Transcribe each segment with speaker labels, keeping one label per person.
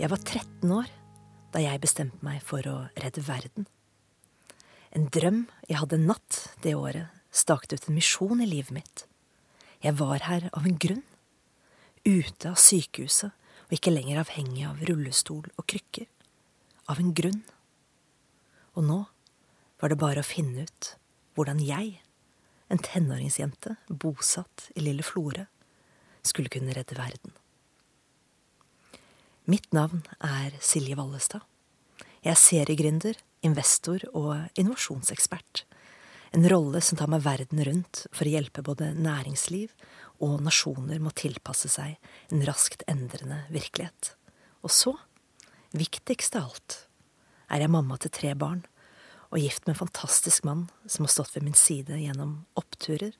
Speaker 1: Jeg var 13 år da jeg bestemte meg for å redde verden. En drøm jeg hadde natt det året, staket ut en misjon i livet mitt. Jeg var her av en grunn. Ute av sykehuset og ikke lenger avhengig av rullestol og krykker. Av en grunn. Og nå var det bare å finne ut hvordan jeg, en tenåringsjente bosatt i lille Florø, skulle kunne redde verden. Mitt navn er Silje Vallestad. Jeg er seriegründer, investor og innovasjonsekspert. En rolle som tar meg verden rundt for å hjelpe både næringsliv og nasjoner med å tilpasse seg en raskt endrende virkelighet. Og så, viktigst av alt, er jeg mamma til tre barn og gift med en fantastisk mann som har stått ved min side gjennom oppturer,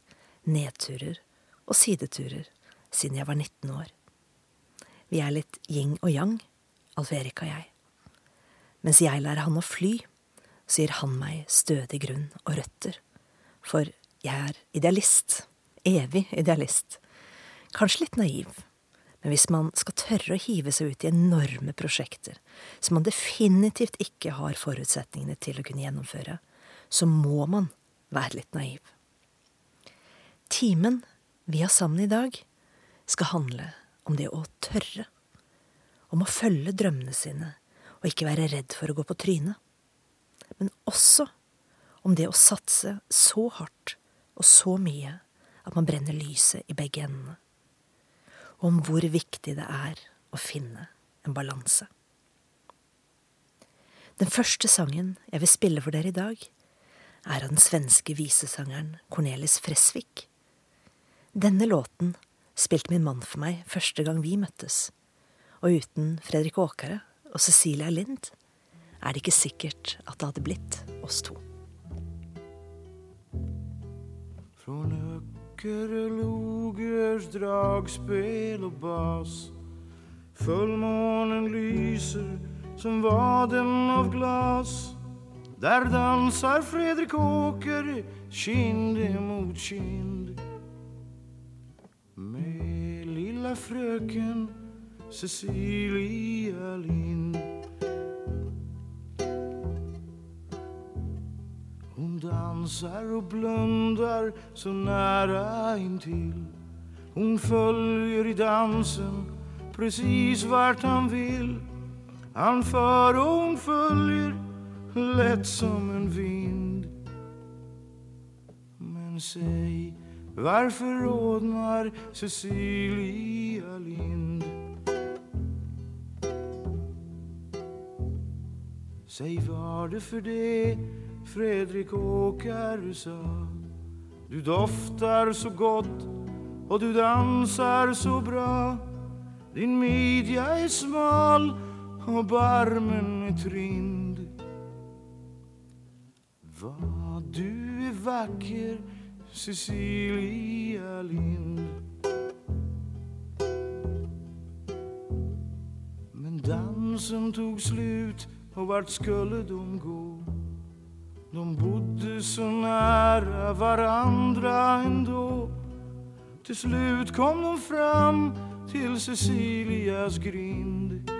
Speaker 1: nedturer og sideturer siden jeg var 19 år. Vi er litt yin og yang, Alf Erik og jeg. Mens jeg lærer han å fly, så gir han meg stødig grunn og røtter. For jeg er idealist. Evig idealist. Kanskje litt naiv. Men hvis man skal tørre å hive seg ut i enorme prosjekter som man definitivt ikke har forutsetningene til å kunne gjennomføre, så må man være litt naiv. Timen vi har sammen i dag, skal handle om det å tørre. Om å følge drømmene sine og ikke være redd for å gå på trynet. Men også om det å satse så hardt og så mye at man brenner lyset i begge endene. Og om hvor viktig det er å finne en balanse. Den første sangen jeg vil spille for dere i dag, er av den svenske visesangeren Cornelis Fresvik. Denne låten spilte min mann for meg første gang vi møttes, og uten Fredrik Åkare og Cecilia Lind er det ikke sikkert at det hadde blitt oss to.
Speaker 2: Från Öckerö logers dragspel og bas. Fullmånen lyser som vaden av glas. Der danser Fredrik Åkere kinde mot kind med frøken Cecilie Lind. Hun danser og blunder så nære inntil. Hun følger i dansen precis vart han vil. Han fører og hun følger lett som en vind. Men säg varför rodnar Cecilia Lind? Säg var det för det Fredrik Åkare sa Du doftar så gott och du dansar så bra. Din midja är smal och barmen är trind. Vad du är vacker Cecilia Lind Men dansen tog slut og vart skulle de gå? De bodde så nära varandra ändå. Till slut kom de fram till Cecilias grind.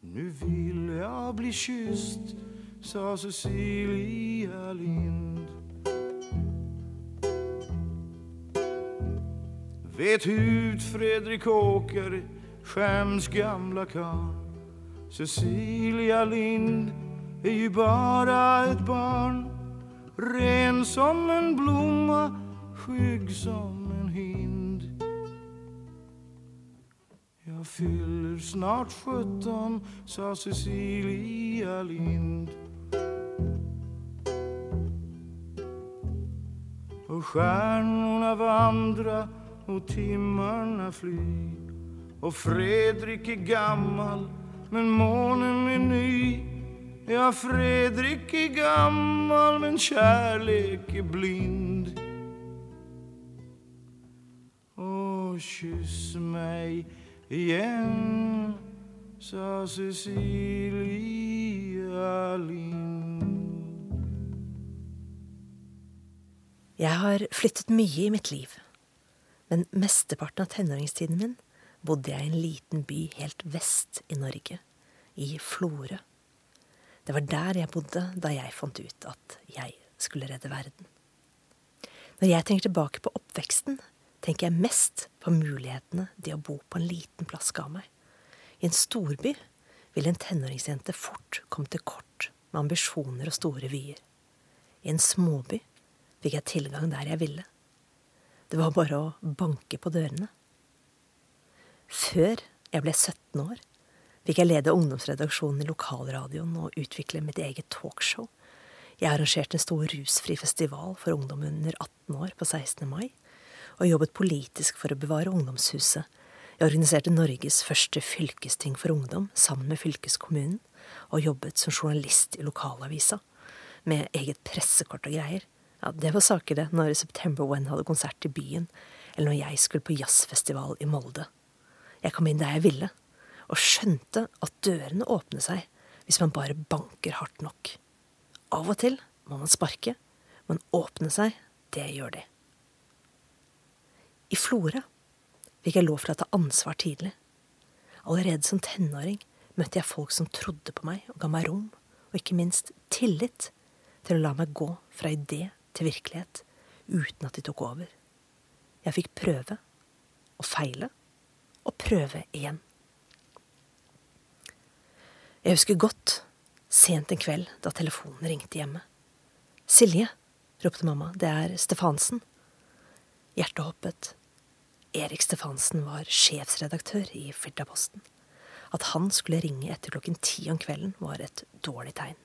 Speaker 2: Nu vill jag bli kysst, sa Cecilia Lind Vet hut Fredrik Åkare, skäms gamla karl. Cecilia Lind är ju bara ett barn. Ren som en blomma, skygg som en hind. Jag fyller snart sjutton, sa Cecilia Lind. Och stjärnorna vandra och timmarna fly Och Fredrik är gammal men månen är ny. Ja, Fredrik är gammal men kärlek är blind. Och kyss mig igen sa Cecilia Lind.
Speaker 1: Jeg har flyttet mye i mitt liv, men mesteparten av tenåringstiden min bodde jeg i en liten by helt vest i Norge, i Florø. Det var der jeg bodde da jeg fant ut at jeg skulle redde verden. Når jeg tenker tilbake på oppveksten, tenker jeg mest på mulighetene det å bo på en liten plass ga meg. I en storby ville en tenåringsjente fort komme til kort med ambisjoner og store vyer. I en småby fikk jeg tilgang der jeg ville. Det var bare å banke på dørene. Før jeg ble 17 år, fikk jeg lede ungdomsredaksjonen i lokalradioen og utvikle mitt eget talkshow. Jeg arrangerte en stor rusfri festival for ungdom under 18 år på 16. mai, og jobbet politisk for å bevare ungdomshuset. Jeg organiserte Norges første fylkesting for ungdom sammen med fylkeskommunen, og jobbet som journalist i lokalavisa, med eget pressekort og greier. Ja, det var saker, det, når September When hadde konsert i byen, eller når jeg skulle på jazzfestival i Molde. Jeg kom inn der jeg ville, og skjønte at dørene åpner seg hvis man bare banker hardt nok. Av og til må man sparke, men åpne seg, det gjør de. I Florø fikk jeg lov til å ta ansvar tidlig. Allerede som tenåring møtte jeg folk som trodde på meg og ga meg rom, og ikke minst tillit til å la meg gå fra idé til virkelighet uten at de tok over. Jeg fikk prøve og feile og prøve igjen. Jeg husker godt sent en kveld da telefonen ringte hjemme. Silje, ropte mamma, det er Stefansen. Hjertet hoppet. Erik Stefansen var sjefsredaktør i Firdaposten. At han skulle ringe etter klokken ti om kvelden, var et dårlig tegn.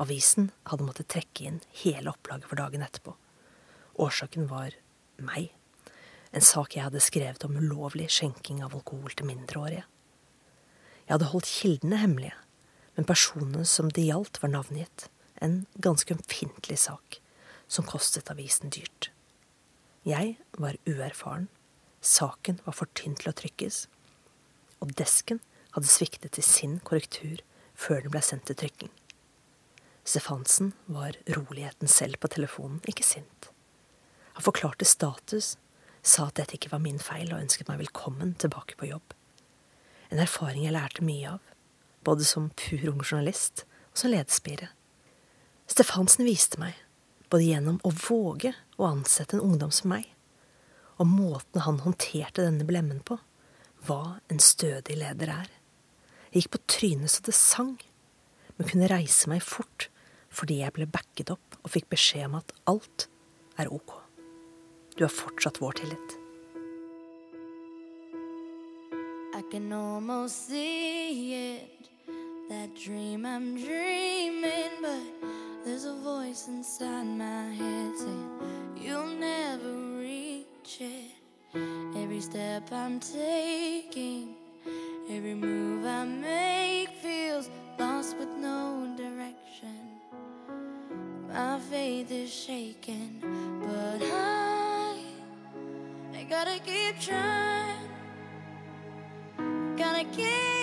Speaker 1: Avisen hadde måttet trekke inn hele opplaget for dagen etterpå. Årsaken var meg. En sak jeg hadde skrevet om ulovlig skjenking av alkohol til mindreårige. Jeg hadde holdt kildene hemmelige, men personene som det gjaldt, var navngitt. En ganske ømfintlig sak, som kostet avisen dyrt. Jeg var uerfaren, saken var for tynn til å trykkes, og desken hadde sviktet i sin korrektur før den ble sendt til trykking. Stefansen var roligheten selv på telefonen, ikke sint. Han forklarte status, sa at dette ikke var min feil, og ønsket meg velkommen tilbake på jobb. En erfaring jeg lærte mye av, både som pur ung journalist og som ledespire. Stefansen viste meg, både gjennom å våge å ansette en ungdom som meg, og måten han håndterte denne blemmen på, hva en stødig leder er. Jeg gikk på trynet så det sang, men kunne reise meg fort fordi jeg ble backet opp og fikk beskjed om at alt er ok. Du har fortsatt vår tillit.
Speaker 3: I can almost see it, that dream I'm dreaming, but there's a voice inside my head saying you'll never reach it. Every step I'm taking, every move I make lost with no direction. My faith is shaken, but I, I gotta keep trying. Gotta keep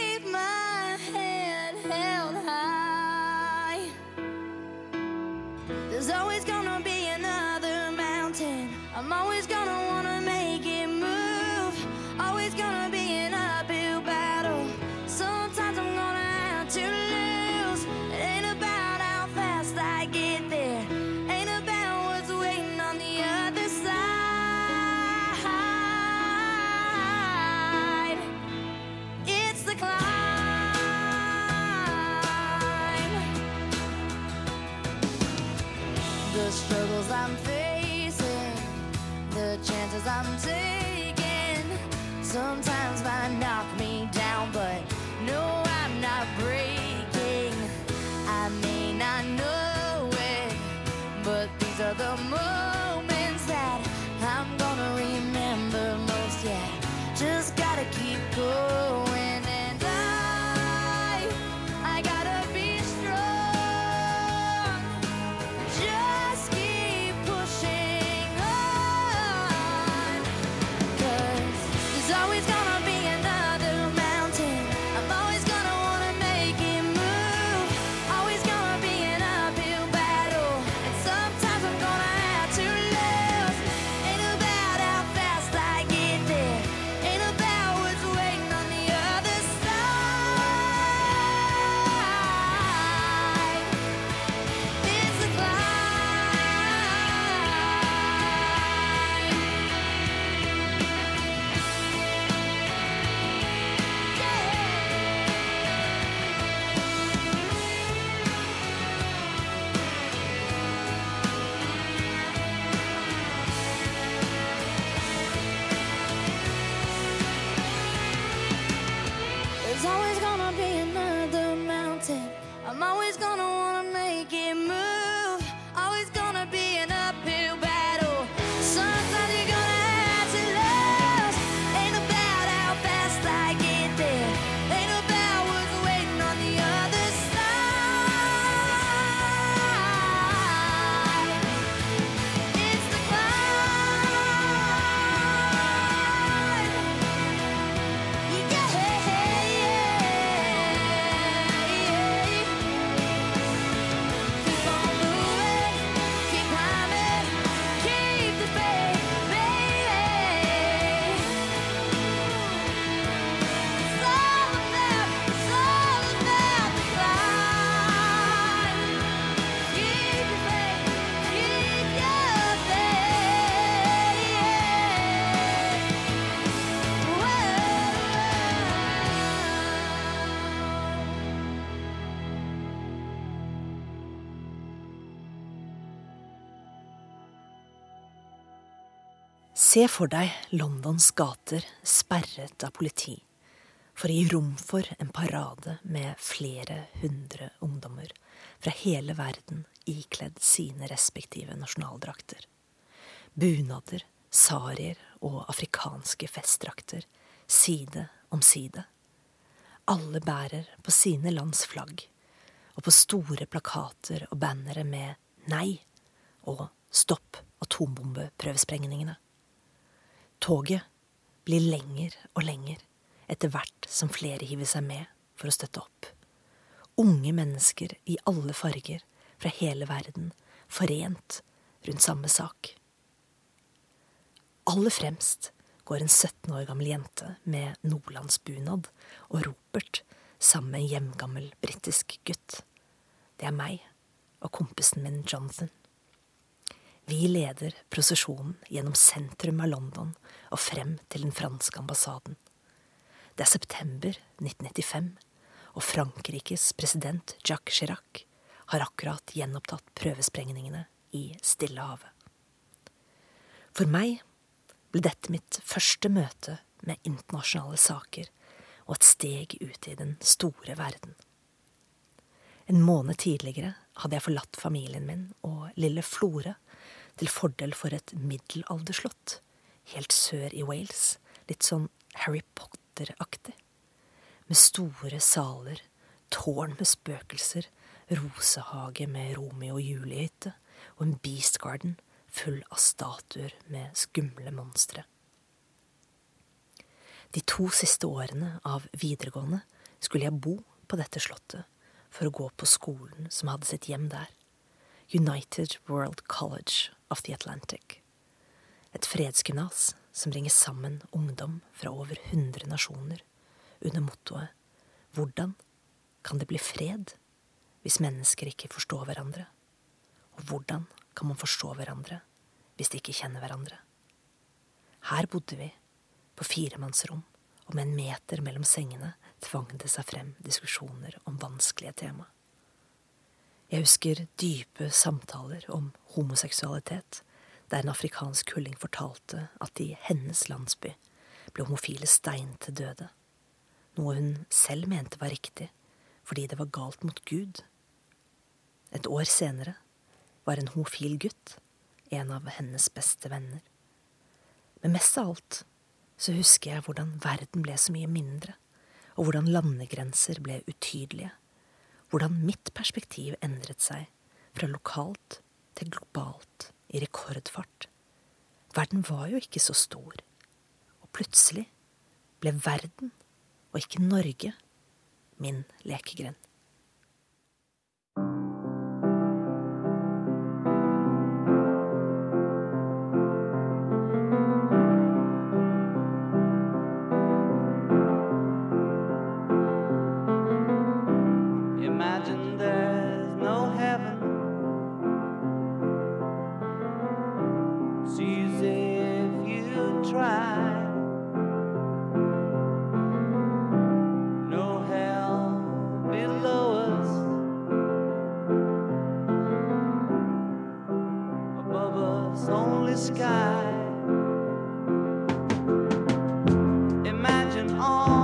Speaker 1: Se for deg Londons gater sperret av politi for å gi rom for en parade med flere hundre ungdommer fra hele verden ikledd sine respektive nasjonaldrakter. Bunader, sarier og afrikanske festdrakter side om side. Alle bærer på sine lands flagg, og på store plakater og bannere med Nei og Stopp atombombeprøvesprengningene. Toget blir lenger og lenger etter hvert som flere hiver seg med for å støtte opp. Unge mennesker i alle farger fra hele verden, forent rundt samme sak. Aller fremst går en 17 år gammel jente med nordlandsbunad og ropert sammen med en hjemgammel britisk gutt. Det er meg og kompisen min Jonathan. Vi leder prosesjonen gjennom sentrum av London og frem til den franske ambassaden. Det er september 1995, og Frankrikes president Jacques Chirac har akkurat gjenopptatt prøvesprengningene i Stillehavet. For meg ble dette mitt første møte med internasjonale saker og et steg ut i den store verden. En måned tidligere hadde jeg forlatt familien min og lille Flore til fordel for et middelalderslott helt sør i Wales, litt sånn Harry Potter-aktig. Med store saler, tårn med spøkelser, rosehage med Romeo og Julie-hytte og en Beast Garden full av statuer med skumle monstre. De to siste årene av videregående skulle jeg bo på dette slottet for å gå på skolen som hadde sitt hjem der. United World College of the Atlantic. Et fredsgymnas som bringer sammen ungdom fra over 100 nasjoner under mottoet Hvordan kan det bli fred hvis mennesker ikke forstår hverandre? Og hvordan kan man forstå hverandre hvis de ikke kjenner hverandre? Her bodde vi, på firemannsrom, og med en meter mellom sengene tvang det seg frem diskusjoner om vanskelige tema. Jeg husker dype samtaler om homoseksualitet, der en afrikansk kulling fortalte at i hennes landsby ble homofile stein til døde, noe hun selv mente var riktig fordi det var galt mot Gud. Et år senere var en homofil gutt en av hennes beste venner. Men mest av alt så husker jeg hvordan verden ble så mye mindre, og hvordan landegrenser ble utydelige hvordan mitt perspektiv endret seg fra lokalt til globalt i rekordfart. Verden var jo ikke så stor, og plutselig ble verden, og ikke Norge, min lekegrend. Oh.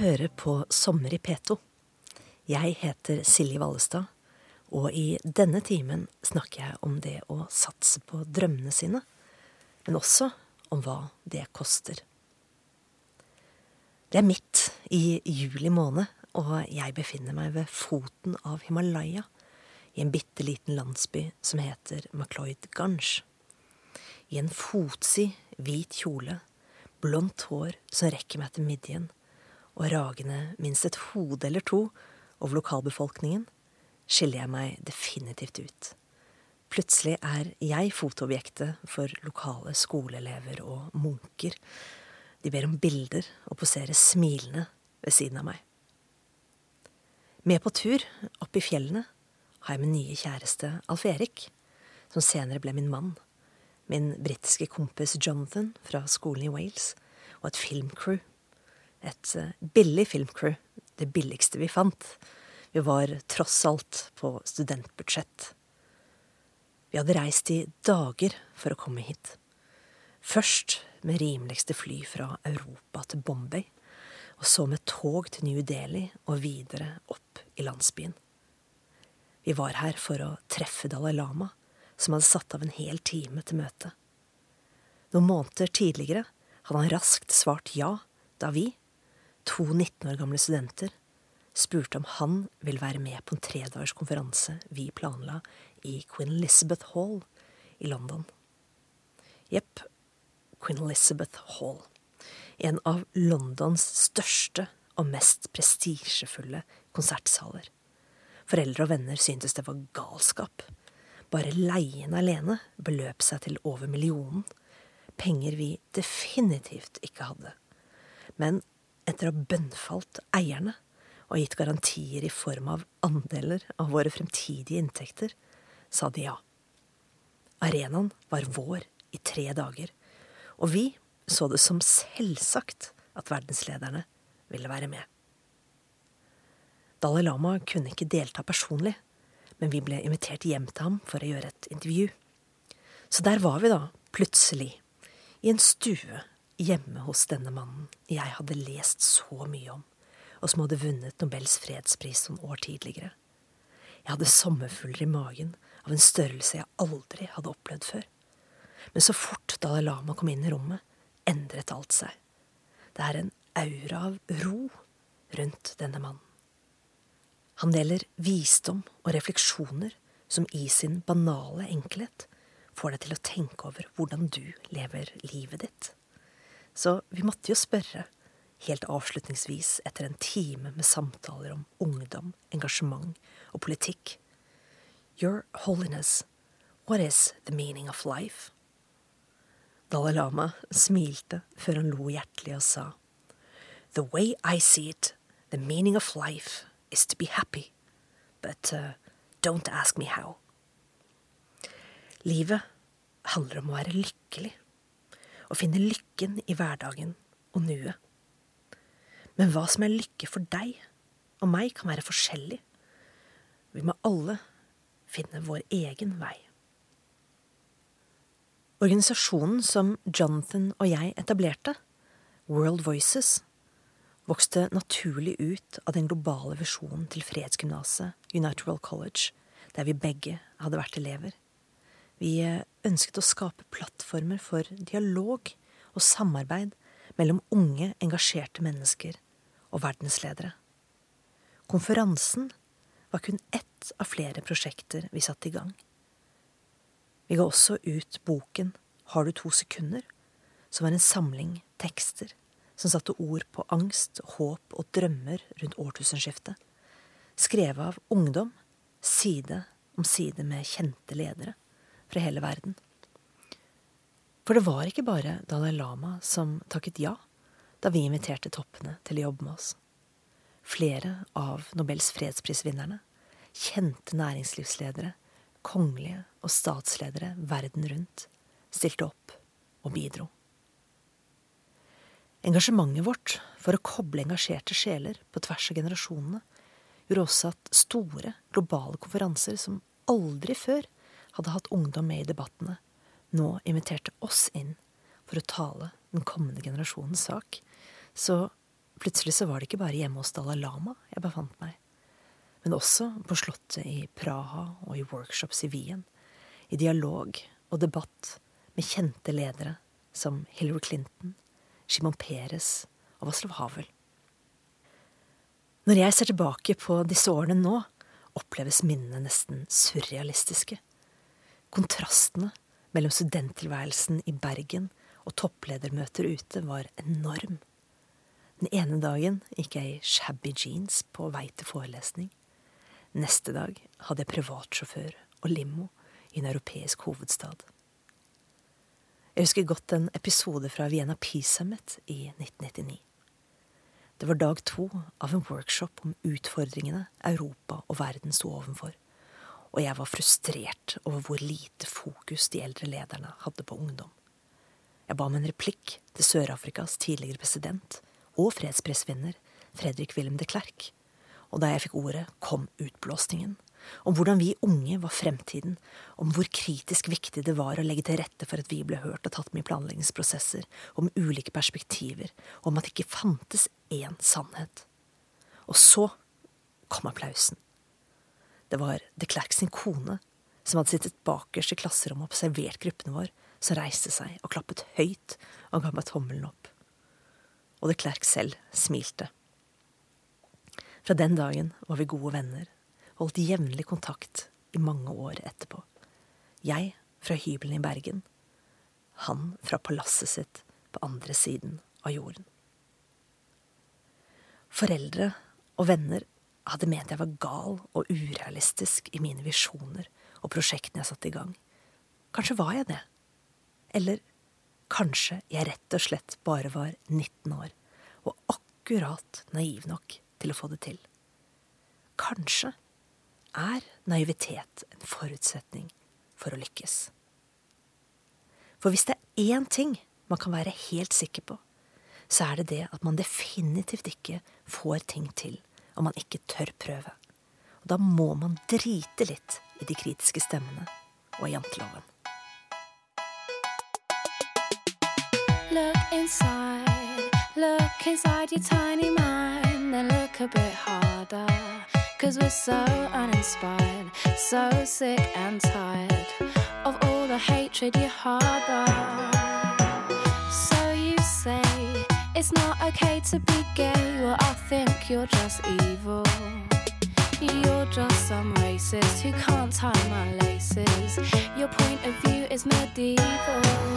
Speaker 1: Hører på Sommer i P2. Jeg heter Silje Vallestad, og i denne timen snakker jeg om det å satse på drømmene sine, men også om hva det koster. Det er midt i juli måned, og jeg befinner meg ved foten av Himalaya, i en bitte liten landsby som heter Macloyd Gange. I en fotsid, hvit kjole, blondt hår som rekker meg til midjen, og ragende minst et hode eller to over lokalbefolkningen, skiller jeg meg definitivt ut. Plutselig er jeg fotoobjektet for lokale skoleelever og munker. De ber om bilder og poserer smilende ved siden av meg. Med på tur opp i fjellene har jeg min nye kjæreste Alf Erik, som senere ble min mann, min britiske kompis Jonathan fra skolen i Wales og et filmcrew et eh, billig filmcrew. Det billigste vi fant. Vi var tross alt på studentbudsjett. Vi hadde reist i dager for å komme hit. Først med rimeligste fly fra Europa til Bombay, og så med tog til New Delhi og videre opp i landsbyen. Vi var her for å treffe Dalai Lama, som hadde satt av en hel time til møtet. Noen måneder tidligere hadde han raskt svart ja da vi, to 19 år gamle studenter spurte om han ville være med på en tredagers konferanse vi planla i Queen Elizabeth Hall i London. Jepp, Queen Elizabeth Hall. En av Londons største og mest prestisjefulle konsertsaler. Foreldre og venner syntes det var galskap. Bare leien alene beløp seg til over millionen. Penger vi definitivt ikke hadde. Men etter å ha bønnfalt eierne og gitt garantier i form av andeler av våre fremtidige inntekter, sa de ja. Arenaen var vår i tre dager, og vi så det som selvsagt at verdenslederne ville være med. Dalai Lama kunne ikke delta personlig, men vi ble invitert hjem til ham for å gjøre et intervju. Så der var vi da, plutselig, i en stue hjemme hos denne mannen jeg hadde lest så mye om, og som hadde vunnet Nobels fredspris noen år tidligere. Jeg hadde sommerfugler i magen av en størrelse jeg aldri hadde opplevd før. Men så fort Dalai Lama kom inn i rommet, endret alt seg. Det er en aura av ro rundt denne mannen. Han deler visdom og refleksjoner som i sin banale enkelhet får deg til å tenke over hvordan du lever livet ditt. Så vi måtte jo spørre, helt avslutningsvis etter en time med samtaler om ungdom, engasjement og politikk. Your Holiness, what is the meaning of life? Dalai Lama smilte før han lo hjertelig og sa, The way I see it, the meaning of life is to be happy, but uh, don't ask me how. Livet handler om å være lykkelig og finne lykken i hverdagen og nuet. Men hva som er lykke for deg og meg, kan være forskjellig. Vi må alle finne vår egen vei. Organisasjonen som Jonathan og jeg etablerte, World Voices, vokste naturlig ut av den globale visjonen til fredsgymnaset United World College, der vi begge hadde vært elever. Vi ønsket å skape plattformer for dialog og samarbeid mellom unge, engasjerte mennesker og verdensledere. Konferansen var kun ett av flere prosjekter vi satte i gang. Vi ga også ut boken Har du to sekunder?, som var en samling tekster som satte ord på angst, håp og drømmer rundt årtusenskiftet, skrevet av ungdom, side om side med kjente ledere fra hele verden. For det var ikke bare Dalai Lama som takket ja da vi inviterte toppene til å jobbe med oss. Flere av Nobels fredsprisvinnerne, kjente næringslivsledere, kongelige og statsledere verden rundt, stilte opp og bidro. Engasjementet vårt for å koble engasjerte sjeler på tvers av generasjonene gjorde også at store, globale konferanser som aldri før hadde hatt ungdom med i debattene, nå inviterte oss inn for å tale den kommende generasjonens sak, så Plutselig så var det ikke bare hjemme hos Dalai Lama jeg befant meg, men også på slottet i Praha og i workshops i Wien, i dialog og debatt med kjente ledere som Hillary Clinton, Shimon Peres og Vaslav Havel. Når jeg ser tilbake på disse årene nå, oppleves minnene nesten surrealistiske. Kontrastene mellom studenttilværelsen i Bergen og toppledermøter ute var enorm. Den ene dagen gikk jeg i shabby jeans på vei til forelesning. Neste dag hadde jeg privatsjåfør og limo i en europeisk hovedstad. Jeg husker godt en episode fra Vienna Peace Summit i 1999. Det var dag to av en workshop om utfordringene Europa og verden sto overfor, og jeg var frustrert over hvor lite fokus de eldre lederne hadde på ungdom. Jeg ba om en replikk til Sør-Afrikas tidligere president og fredsprisvinner Fredrik Willem de Klerk. Og da jeg fikk ordet, kom utblåsningen. Om hvordan vi unge var fremtiden, om hvor kritisk viktig det var å legge til rette for at vi ble hørt og tatt med i planleggingsprosesser, om ulike perspektiver, om at det ikke fantes én sannhet. Og så kom applausen. Det var de Klerk sin kone, som hadde sittet bakerst i klasserommet og observert gruppene vår, som reiste seg og klappet høyt og ga meg tommelen opp og de Klerk selv smilte. Fra den dagen var vi gode venner, holdt jevnlig kontakt i mange år etterpå. Jeg fra hybelen i Bergen, han fra palasset sitt på andre siden av jorden. Foreldre og venner hadde ment jeg var gal og urealistisk i mine visjoner og prosjektene jeg satte i gang. Kanskje var jeg det. Eller Kanskje jeg rett og slett bare var 19 år og akkurat naiv nok til å få det til. Kanskje er naivitet en forutsetning for å lykkes. For hvis det er én ting man kan være helt sikker på, så er det det at man definitivt ikke får ting til om man ikke tør prøve. Og da må man drite litt i de kritiske stemmene og janteloven.
Speaker 3: Look inside, look. Cause we're so uninspired, so sick and tired of all the hatred you harbor. So you say it's not okay to be gay, well, I think you're just evil. You're just some racist who can't tie my laces. Your point of view is medieval.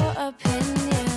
Speaker 3: Your opinion.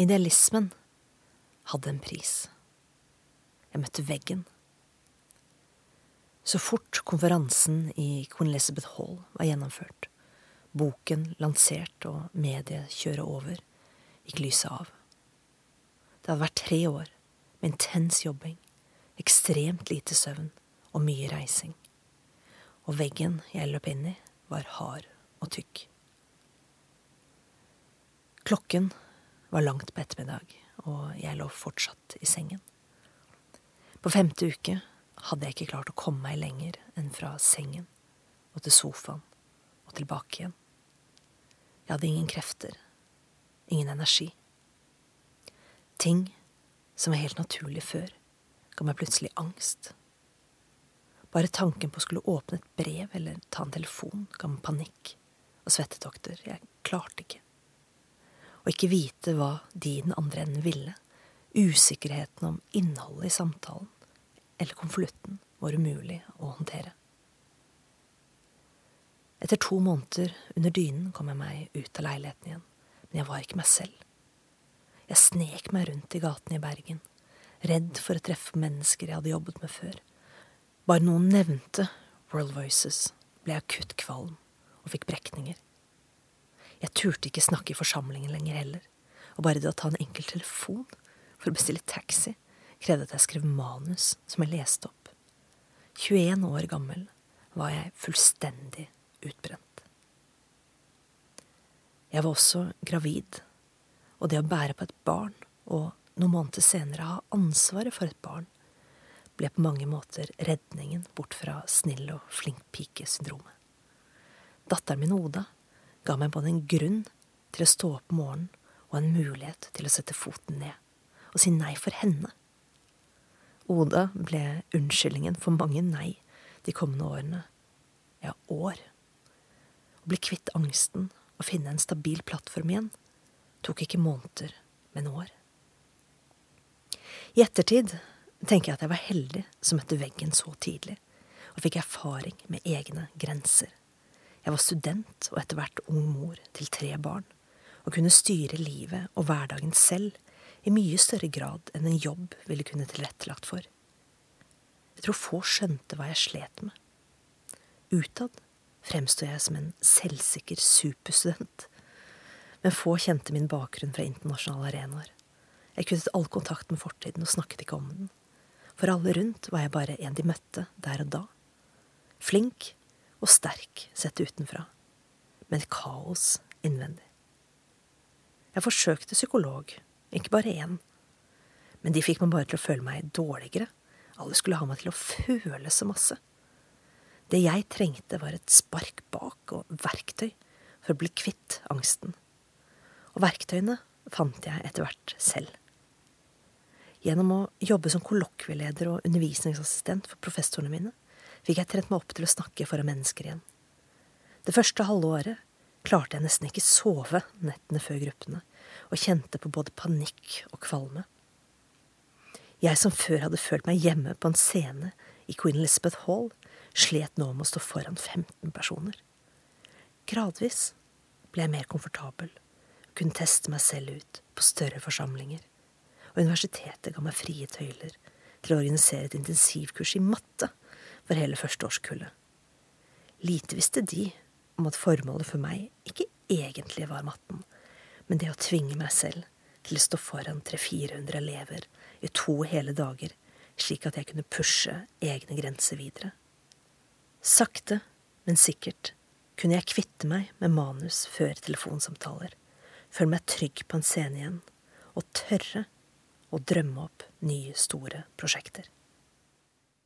Speaker 1: Idealismen hadde en pris. Jeg møtte veggen. Så fort konferansen i Queen Elizabeth Hall var gjennomført, boken lansert og mediet kjøre over, gikk lyset av. Det hadde vært tre år med intens jobbing, ekstremt lite søvn og mye reising. Og veggen jeg løp inn i, var hard og tykk. Klokken var langt på ettermiddag, og jeg lå fortsatt i sengen. På femte uke hadde jeg ikke klart å komme meg lenger enn fra sengen og til sofaen og tilbake igjen. Jeg hadde ingen krefter, ingen energi. Ting som var helt naturlig før, ga meg plutselig angst. Bare tanken på å skulle åpne et brev eller ta en telefon ga meg panikk og svettetokter. Jeg klarte ikke. Å ikke vite hva de i den andre enden ville, usikkerheten om innholdet i samtalen eller konvolutten, var umulig å håndtere. Etter to måneder under dynen kom jeg meg ut av leiligheten igjen, men jeg var ikke meg selv. Jeg snek meg rundt i gatene i Bergen, redd for å treffe mennesker jeg hadde jobbet med før, bare noen nevnte World Voices, ble jeg akutt kvalm og fikk brekninger. Jeg turte ikke snakke i forsamlingen lenger heller, og bare det å ta en enkel telefon for å bestille taxi krevde at jeg skrev manus som jeg leste opp. 21 år gammel var jeg fullstendig utbrent. Jeg var også gravid, og det å bære på et barn og noen måneder senere ha ansvaret for et barn ble på mange måter redningen bort fra snill og flink pike-syndromet. Datteren min Oda ga meg både en grunn til å stå opp om morgenen og en mulighet til å sette foten ned og si nei for henne. Oda ble unnskyldningen for mange nei de kommende årene, ja, år. Å bli kvitt angsten og finne en stabil plattform igjen tok ikke måneder, men år. I ettertid tenker jeg at jeg var heldig som møtte veggen så tidlig, og fikk erfaring med egne grenser. Jeg var student og etter hvert ung mor til tre barn, og kunne styre livet og hverdagen selv i mye større grad enn en jobb ville kunne tilrettelagt for. Jeg tror få skjønte hva jeg slet med. Utad fremsto jeg som en selvsikker superstudent, men få kjente min bakgrunn fra internasjonale arenaer. Jeg kuttet all kontakt med fortiden og snakket ikke om den. For alle rundt var jeg bare en de møtte der og da. Flink og sterk sett utenfra, men kaos innvendig. Jeg forsøkte psykolog, ikke bare én. Men de fikk meg bare til å føle meg dårligere. Alle skulle ha meg til å føle så masse. Det jeg trengte, var et spark bak og verktøy for å bli kvitt angsten. Og verktøyene fant jeg etter hvert selv. Gjennom å jobbe som kollokvieleder og undervisningsassistent for professorene mine, fikk jeg trent meg opp til å snakke foran mennesker igjen. Det første halve året klarte jeg nesten ikke sove nettene før gruppene, og kjente på både panikk og kvalme. Jeg som før hadde følt meg hjemme på en scene i Queen Elizabeth Hall, slet nå med å stå foran 15 personer. Gradvis ble jeg mer komfortabel og kunne teste meg selv ut på større forsamlinger og universitetet ga meg frie tøyler til å organisere et intensivkurs i matte for hele førsteårskullet. Lite visste de om at formålet for meg ikke egentlig var matten, men det å tvinge meg selv til å stå foran 300-400 elever i to hele dager, slik at jeg kunne pushe egne grenser videre. Sakte, men sikkert kunne jeg kvitte meg med manus før telefonsamtaler, føle meg trygg på en scene igjen, og tørre å drømme opp nye, store prosjekter.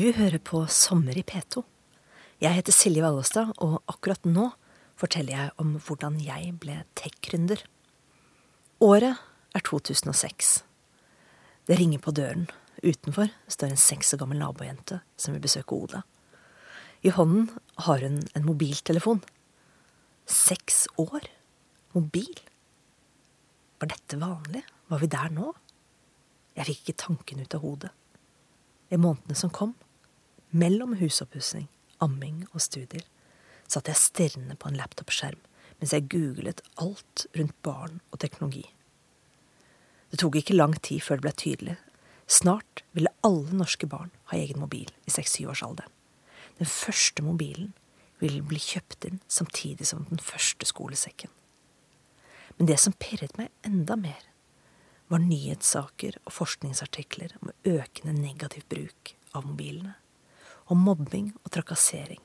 Speaker 1: Du hører på Sommer i P2. Jeg heter Silje Vallestad, og akkurat nå forteller jeg om hvordan jeg ble tech-gründer. Året er 2006. Det ringer på døren. Utenfor står en seks år gammel nabojente som vil besøke Oda. I hånden har hun en mobiltelefon. Seks år? Mobil? Var dette vanlig? Var vi der nå? Jeg fikk ikke tanken ut av hodet. I månedene som kom, mellom husoppussing, amming og studier, satt jeg stirrende på en laptopskjerm mens jeg googlet alt rundt barn og teknologi. Det tok ikke lang tid før det ble tydelig. Snart ville alle norske barn ha egen mobil i seks-syvårsalderen. Den første mobilen ville bli kjøpt inn samtidig som den første skolesekken. Men det som pirret meg enda mer, var nyhetssaker og forskningsartikler om økende negativ bruk av mobilene. Om mobbing og trakassering,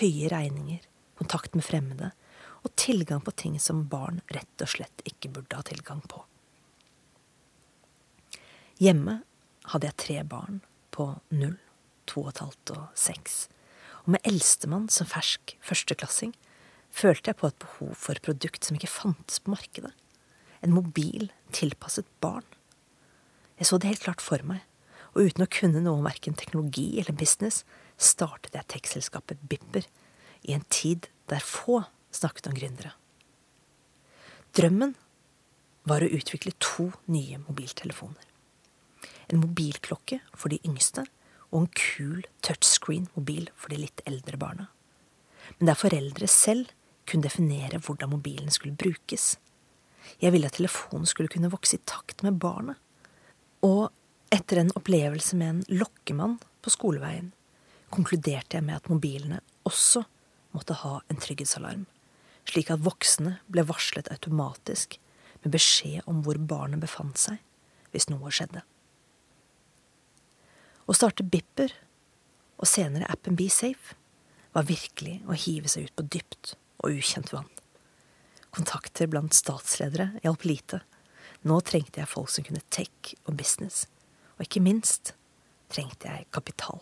Speaker 1: høye regninger, kontakt med fremmede og tilgang på ting som barn rett og slett ikke burde ha tilgang på. Hjemme hadde jeg tre barn på null, to og et halvt og seks. Og med eldstemann som fersk førsteklassing følte jeg på et behov for et produkt som ikke fantes på markedet. En mobil tilpasset barn. Jeg så det helt klart for meg, og uten å kunne noe om verken teknologi eller business, startet jeg tekstselskapet Bipper i en tid der få snakket om gründere. Drømmen var å utvikle to nye mobiltelefoner. En mobilklokke for de yngste og en kul touchscreen-mobil for de litt eldre barna. Men der foreldre selv kunne definere hvordan mobilen skulle brukes. Jeg ville at telefonen skulle kunne vokse i takt med barnet. Og etter en opplevelse med en lokkemann på skoleveien, konkluderte jeg med at mobilene også måtte ha en trygghetsalarm, slik at voksne ble varslet automatisk med beskjed om hvor barnet befant seg hvis noe skjedde. Å starte Bipper, og senere appen BeSafe, var virkelig å hive seg ut på dypt og ukjent vann. Kontakter blant statsledere hjalp lite. Nå trengte jeg folk som kunne tech og business. Og ikke minst trengte jeg kapital.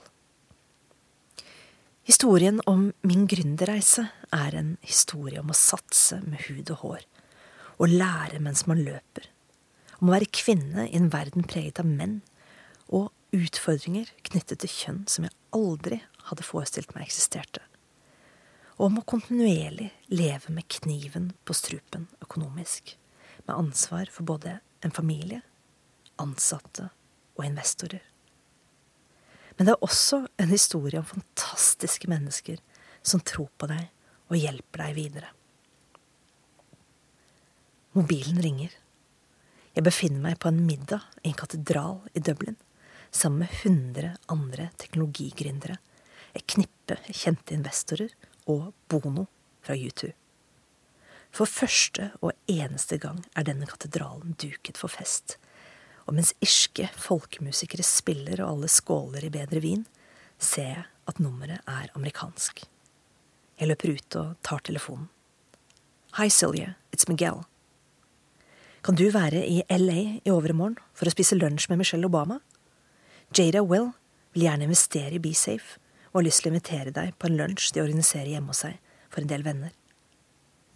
Speaker 1: Historien om min gründerreise er en historie om å satse med hud og hår. Å lære mens man løper. Om å være kvinne i en verden preget av menn. Og utfordringer knyttet til kjønn som jeg aldri hadde forestilt meg eksisterte og om å kontinuerlig leve med kniven på strupen økonomisk, med ansvar for både en familie, ansatte og investorer. Men det er også en historie om fantastiske mennesker som tror på deg og hjelper deg videre. Mobilen ringer. Jeg befinner meg på en middag i en katedral i Dublin sammen med 100 andre teknologigründere, et knippe kjente investorer og Bono fra U2. For første og eneste gang er denne katedralen duket for fest. Og mens irske folkemusikere spiller og alle skåler i bedre vin, ser jeg at nummeret er amerikansk. Jeg løper ut og tar telefonen. Hi, Silje. It's Miguel. Kan du være i LA i overmorgen for å spise lunsj med Michelle Obama? Jada Will vil gjerne investere i BeSafe og har lyst til å invitere deg på en lunsj de organiserer hjemme hos seg for en del venner.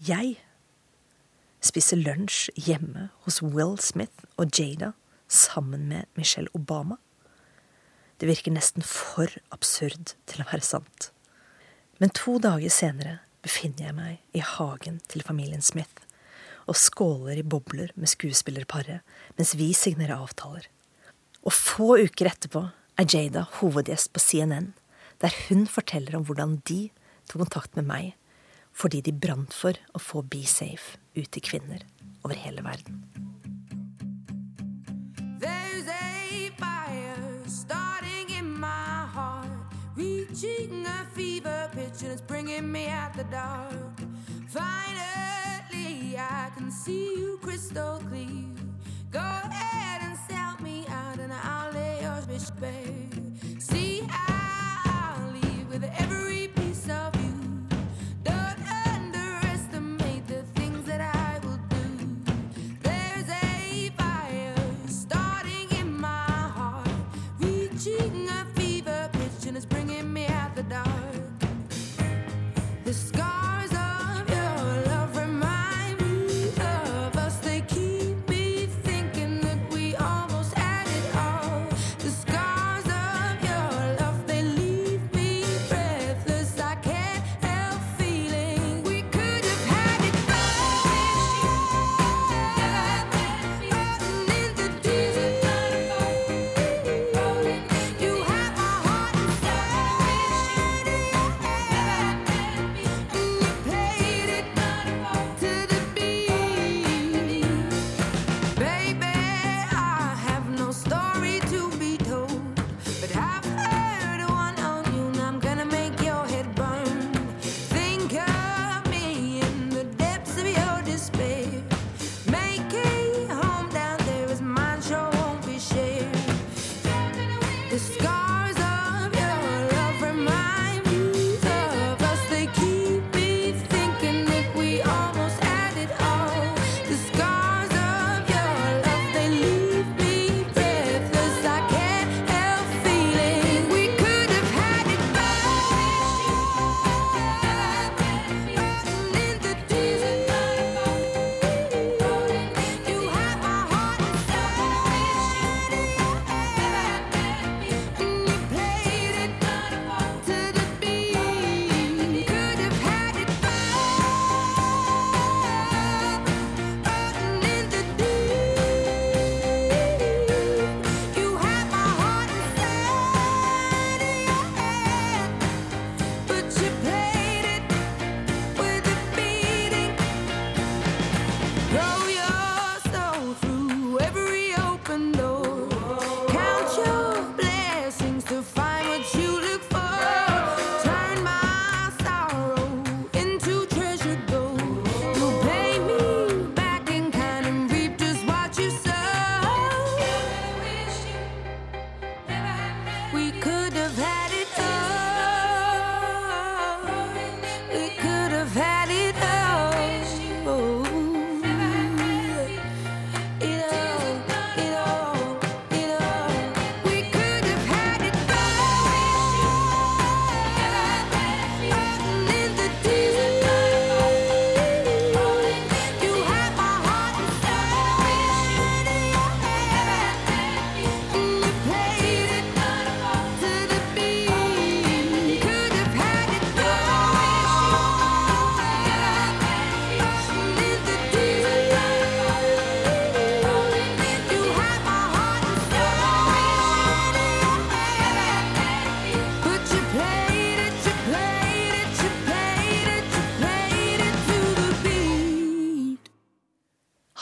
Speaker 1: Jeg spiser lunsj hjemme hos Will Smith og Jada sammen med Michelle Obama. Det virker nesten for absurd til å være sant. Men to dager senere befinner jeg meg i hagen til familien Smith og skåler i bobler med skuespillerparet mens vi signerer avtaler. Og få uker etterpå er Jada hovedgjest på CNN der hun forteller om hvordan de tok kontakt med meg fordi de brant for å få Be Safe ut til kvinner over hele verden.
Speaker 4: Bringing me out the dark. Finally, I can see you crystal clear. Go ahead and sell me out, and I'll lay your bitch bare.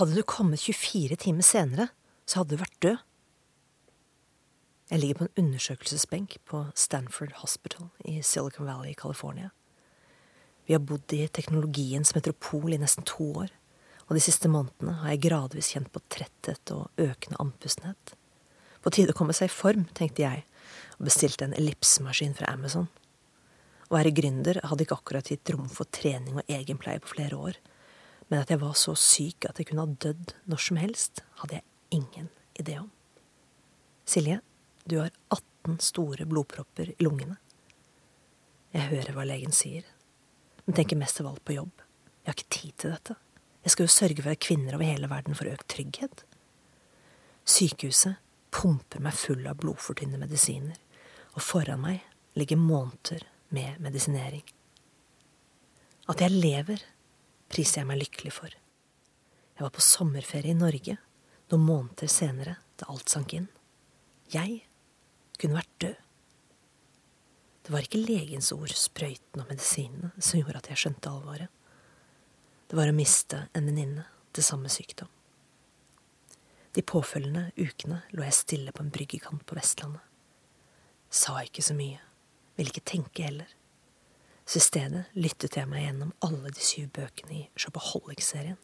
Speaker 1: Hadde du kommet 24 timer senere, så hadde du vært død. Jeg ligger på en undersøkelsesbenk på Stanford Hospital i Silicon Valley i California. Vi har bodd i teknologiens metropol i nesten to år, og de siste månedene har jeg gradvis kjent på tretthet og økende andpustenhet. På tide å komme seg i form, tenkte jeg, og bestilte en ellipsemaskin fra Amazon. Å være gründer hadde ikke akkurat gitt rom for trening og egenpleie på flere år, men at jeg var så syk at jeg kunne ha dødd når som helst, hadde jeg ingen idé om. Silje, du har 18 store blodpropper i lungene. Jeg hører hva legen sier, men tenker mest av alt på jobb. Jeg har ikke tid til dette. Jeg skal jo sørge for at kvinner over hele verden får økt trygghet. Sykehuset pumper meg full av blodfortynnende medisiner, og foran meg ligger måneder med medisinering. At jeg lever, priser jeg meg lykkelig for. Jeg var på sommerferie i Norge noen måneder senere, da alt sank inn. Jeg kunne vært død. Det var ikke legens ord, sprøyten og medisinene, som gjorde at jeg skjønte alvoret. Det var å miste en venninne til samme sykdom. De påfølgende ukene lå jeg stille på en bryggekant på Vestlandet. Sa ikke så mye, ville ikke tenke heller. Så i stedet lyttet jeg meg gjennom alle de syv bøkene i Shopaholic-serien.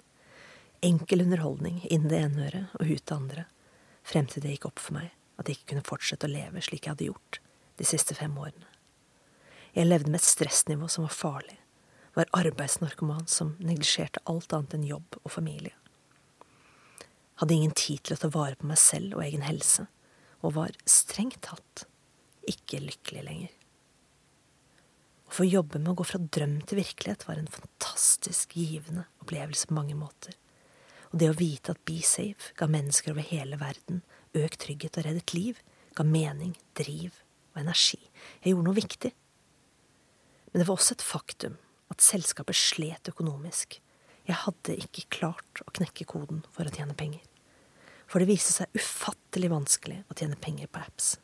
Speaker 1: Enkel underholdning inn det ene øret og ut det andre, frem til det gikk opp for meg at jeg ikke kunne fortsette å leve slik jeg hadde gjort de siste fem årene. Jeg levde med et stressnivå som var farlig, var arbeidsnarkoman som neglisjerte alt annet enn jobb og familie hadde ingen tid til å ta vare på meg selv og egen helse, og var strengt tatt ikke lykkelig lenger. Å få jobbe med å gå fra drøm til virkelighet var en fantastisk givende opplevelse på mange måter, og det å vite at Be Safe ga mennesker over hele verden økt trygghet og reddet liv, ga mening, driv og energi. Jeg gjorde noe viktig. Men det var også et faktum at selskapet slet økonomisk, jeg hadde ikke klart å knekke koden for å tjene penger. For det viste seg ufattelig vanskelig å tjene penger på apps.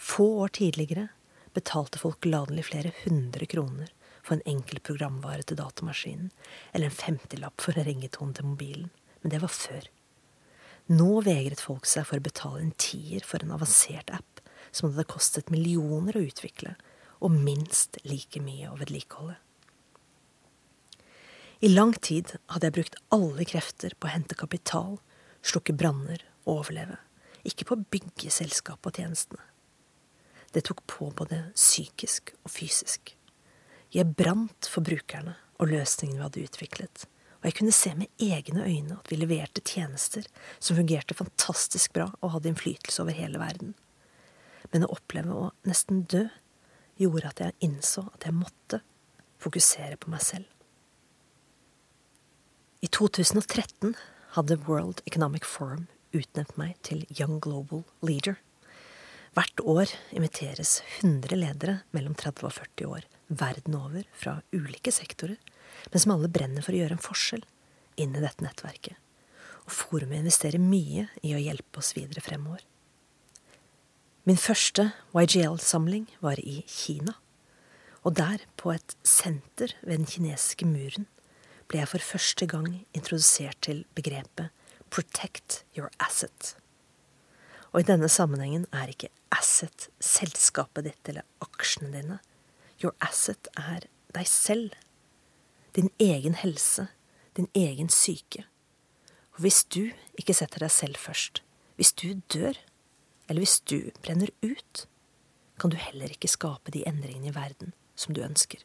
Speaker 1: Få år tidligere betalte folk gladelig flere hundre kroner for en enkel programvare til datamaskinen, eller en femtilapp for en ringetone til mobilen. Men det var før. Nå vegret folk seg for å betale en tier for en avansert app som hadde kostet millioner å utvikle, og minst like mye å vedlikeholde. I lang tid hadde jeg brukt alle krefter på å hente kapital, slukke branner og overleve, ikke på å bygge selskapet og tjenestene. Det tok på både psykisk og fysisk. Jeg brant for brukerne og løsningene vi hadde utviklet, og jeg kunne se med egne øyne at vi leverte tjenester som fungerte fantastisk bra og hadde innflytelse over hele verden. Men å oppleve å nesten dø gjorde at jeg innså at jeg måtte fokusere på meg selv. I 2013 hadde World Economic Forum utnevnt meg til Young Global Leader. Hvert år inviteres 100 ledere mellom 30 og 40 år verden over fra ulike sektorer, men som alle brenner for å gjøre en forskjell inn i dette nettverket. Og forumet investerer mye i å hjelpe oss videre fremover. Min første YGL-samling var i Kina. Og der, på et senter ved den kinesiske muren, ble jeg for første gang introdusert til begrepet protect your asset. Og i denne sammenhengen er ikke asset selskapet ditt eller aksjene dine. Your asset er deg selv. Din egen helse. Din egen syke. Og hvis du ikke setter deg selv først, hvis du dør, eller hvis du brenner ut, kan du heller ikke skape de endringene i verden som du ønsker.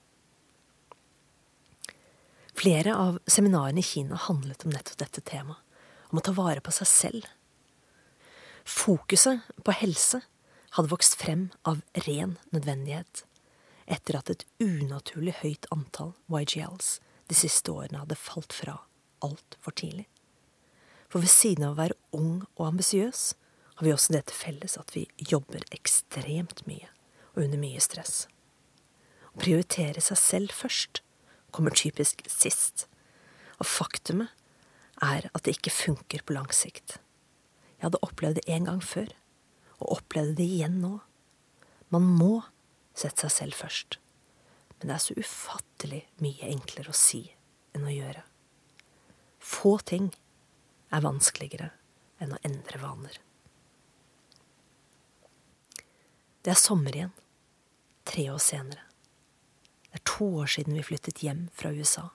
Speaker 1: Flere av seminarene i Kina handlet om nettopp dette temaet, om å ta vare på seg selv. Fokuset på helse hadde vokst frem av ren nødvendighet, etter at et unaturlig høyt antall YGLs de siste årene hadde falt fra altfor tidlig. For ved siden av å være ung og ambisiøs, har vi også det til felles at vi jobber ekstremt mye og under mye stress. Å prioritere seg selv først kommer typisk sist. Og faktumet er at det ikke funker på lang sikt. Jeg hadde opplevd det en gang før, og opplevde det igjen nå. Man må sette seg selv først. Men det er så ufattelig mye enklere å si enn å gjøre. Få ting er vanskeligere enn å endre vaner. Det er sommer igjen, tre år senere. Det er to år siden vi flyttet hjem fra USA,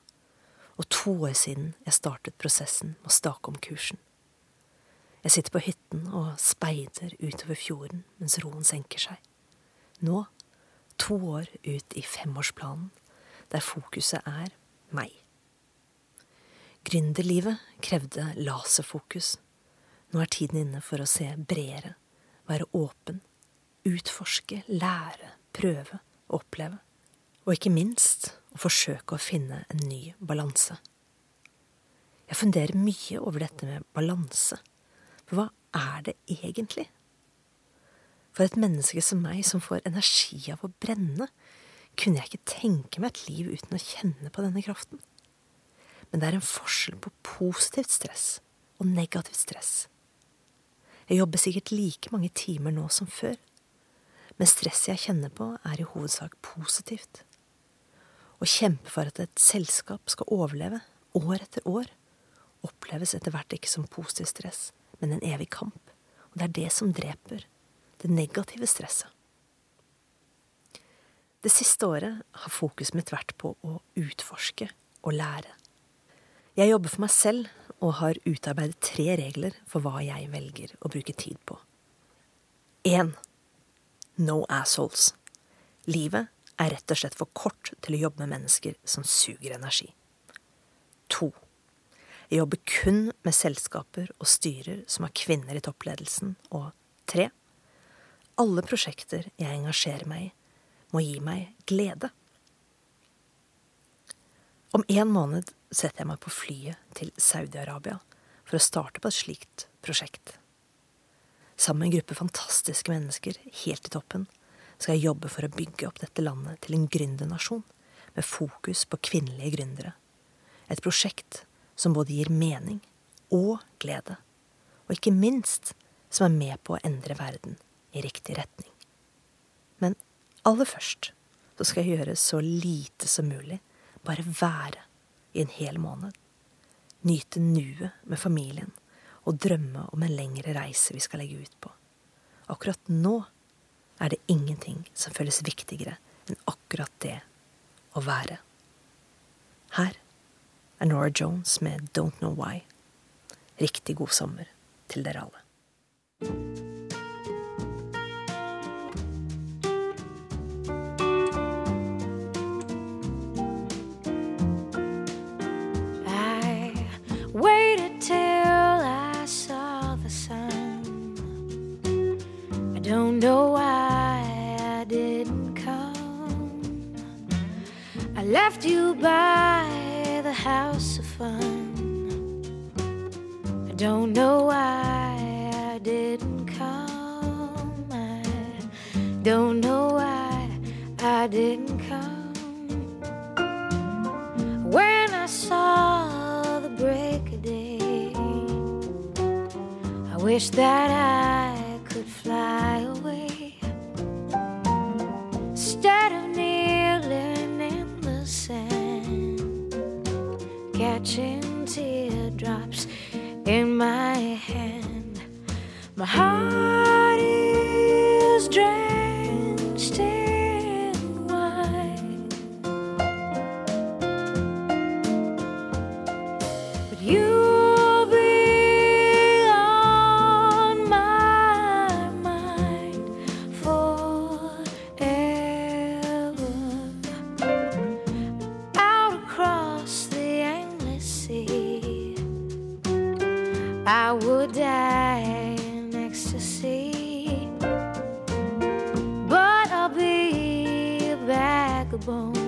Speaker 1: og to år siden jeg startet prosessen med å stake om kursen. Jeg sitter på hytten og speider utover fjorden mens roen senker seg. Nå, to år ut i femårsplanen, der fokuset er meg. Gründerlivet krevde laserfokus. Nå er tiden inne for å se bredere, være åpen, utforske, lære, prøve, oppleve. Og ikke minst å forsøke å finne en ny balanse. Jeg funderer mye over dette med balanse. Hva er det egentlig? For et menneske som meg, som får energi av å brenne, kunne jeg ikke tenke meg et liv uten å kjenne på denne kraften. Men det er en forskjell på positivt stress og negativt stress. Jeg jobber sikkert like mange timer nå som før, men stresset jeg kjenner på, er i hovedsak positivt. Å kjempe for at et selskap skal overleve, år etter år, oppleves etter hvert ikke som positivt stress, men en evig kamp. Og det er det som dreper det negative stresset. Det siste året har fokuset mitt vært på å utforske og lære. Jeg jobber for meg selv og har utarbeidet tre regler for hva jeg velger å bruke tid på. 1. No assholes. Livet er rett og slett for kort til å jobbe med mennesker som suger energi. 2. Jeg jobber kun med selskaper og styrer som har kvinner i toppledelsen. Og tre. Alle prosjekter jeg engasjerer meg i, må gi meg glede. Om en måned setter jeg meg på flyet til Saudi-Arabia for å starte på et slikt prosjekt. Sammen med en gruppe fantastiske mennesker helt i toppen skal jeg jobbe for å bygge opp dette landet til en gründernasjon med fokus på kvinnelige gründere. Et prosjekt som både gir mening og glede, og ikke minst som er med på å endre verden i riktig retning. Men aller først så skal jeg gjøre så lite som mulig, bare være i en hel måned. Nyte nuet med familien og drømme om en lengre reise vi skal legge ut på. Akkurat nå er det ingenting som føles viktigere enn akkurat det å være. Her er Nora Jones med Don't Know Why. Riktig god sommer til dere alle.
Speaker 3: I saw the sun. I don't know why I didn't come. I left you by house of fun. I don't know why I didn't come. I don't know why I didn't come. When I saw the break of day, I wish that I my heart is drenched in wine. But you'll be on my mind forever. Out across the endless sea, I would die bone.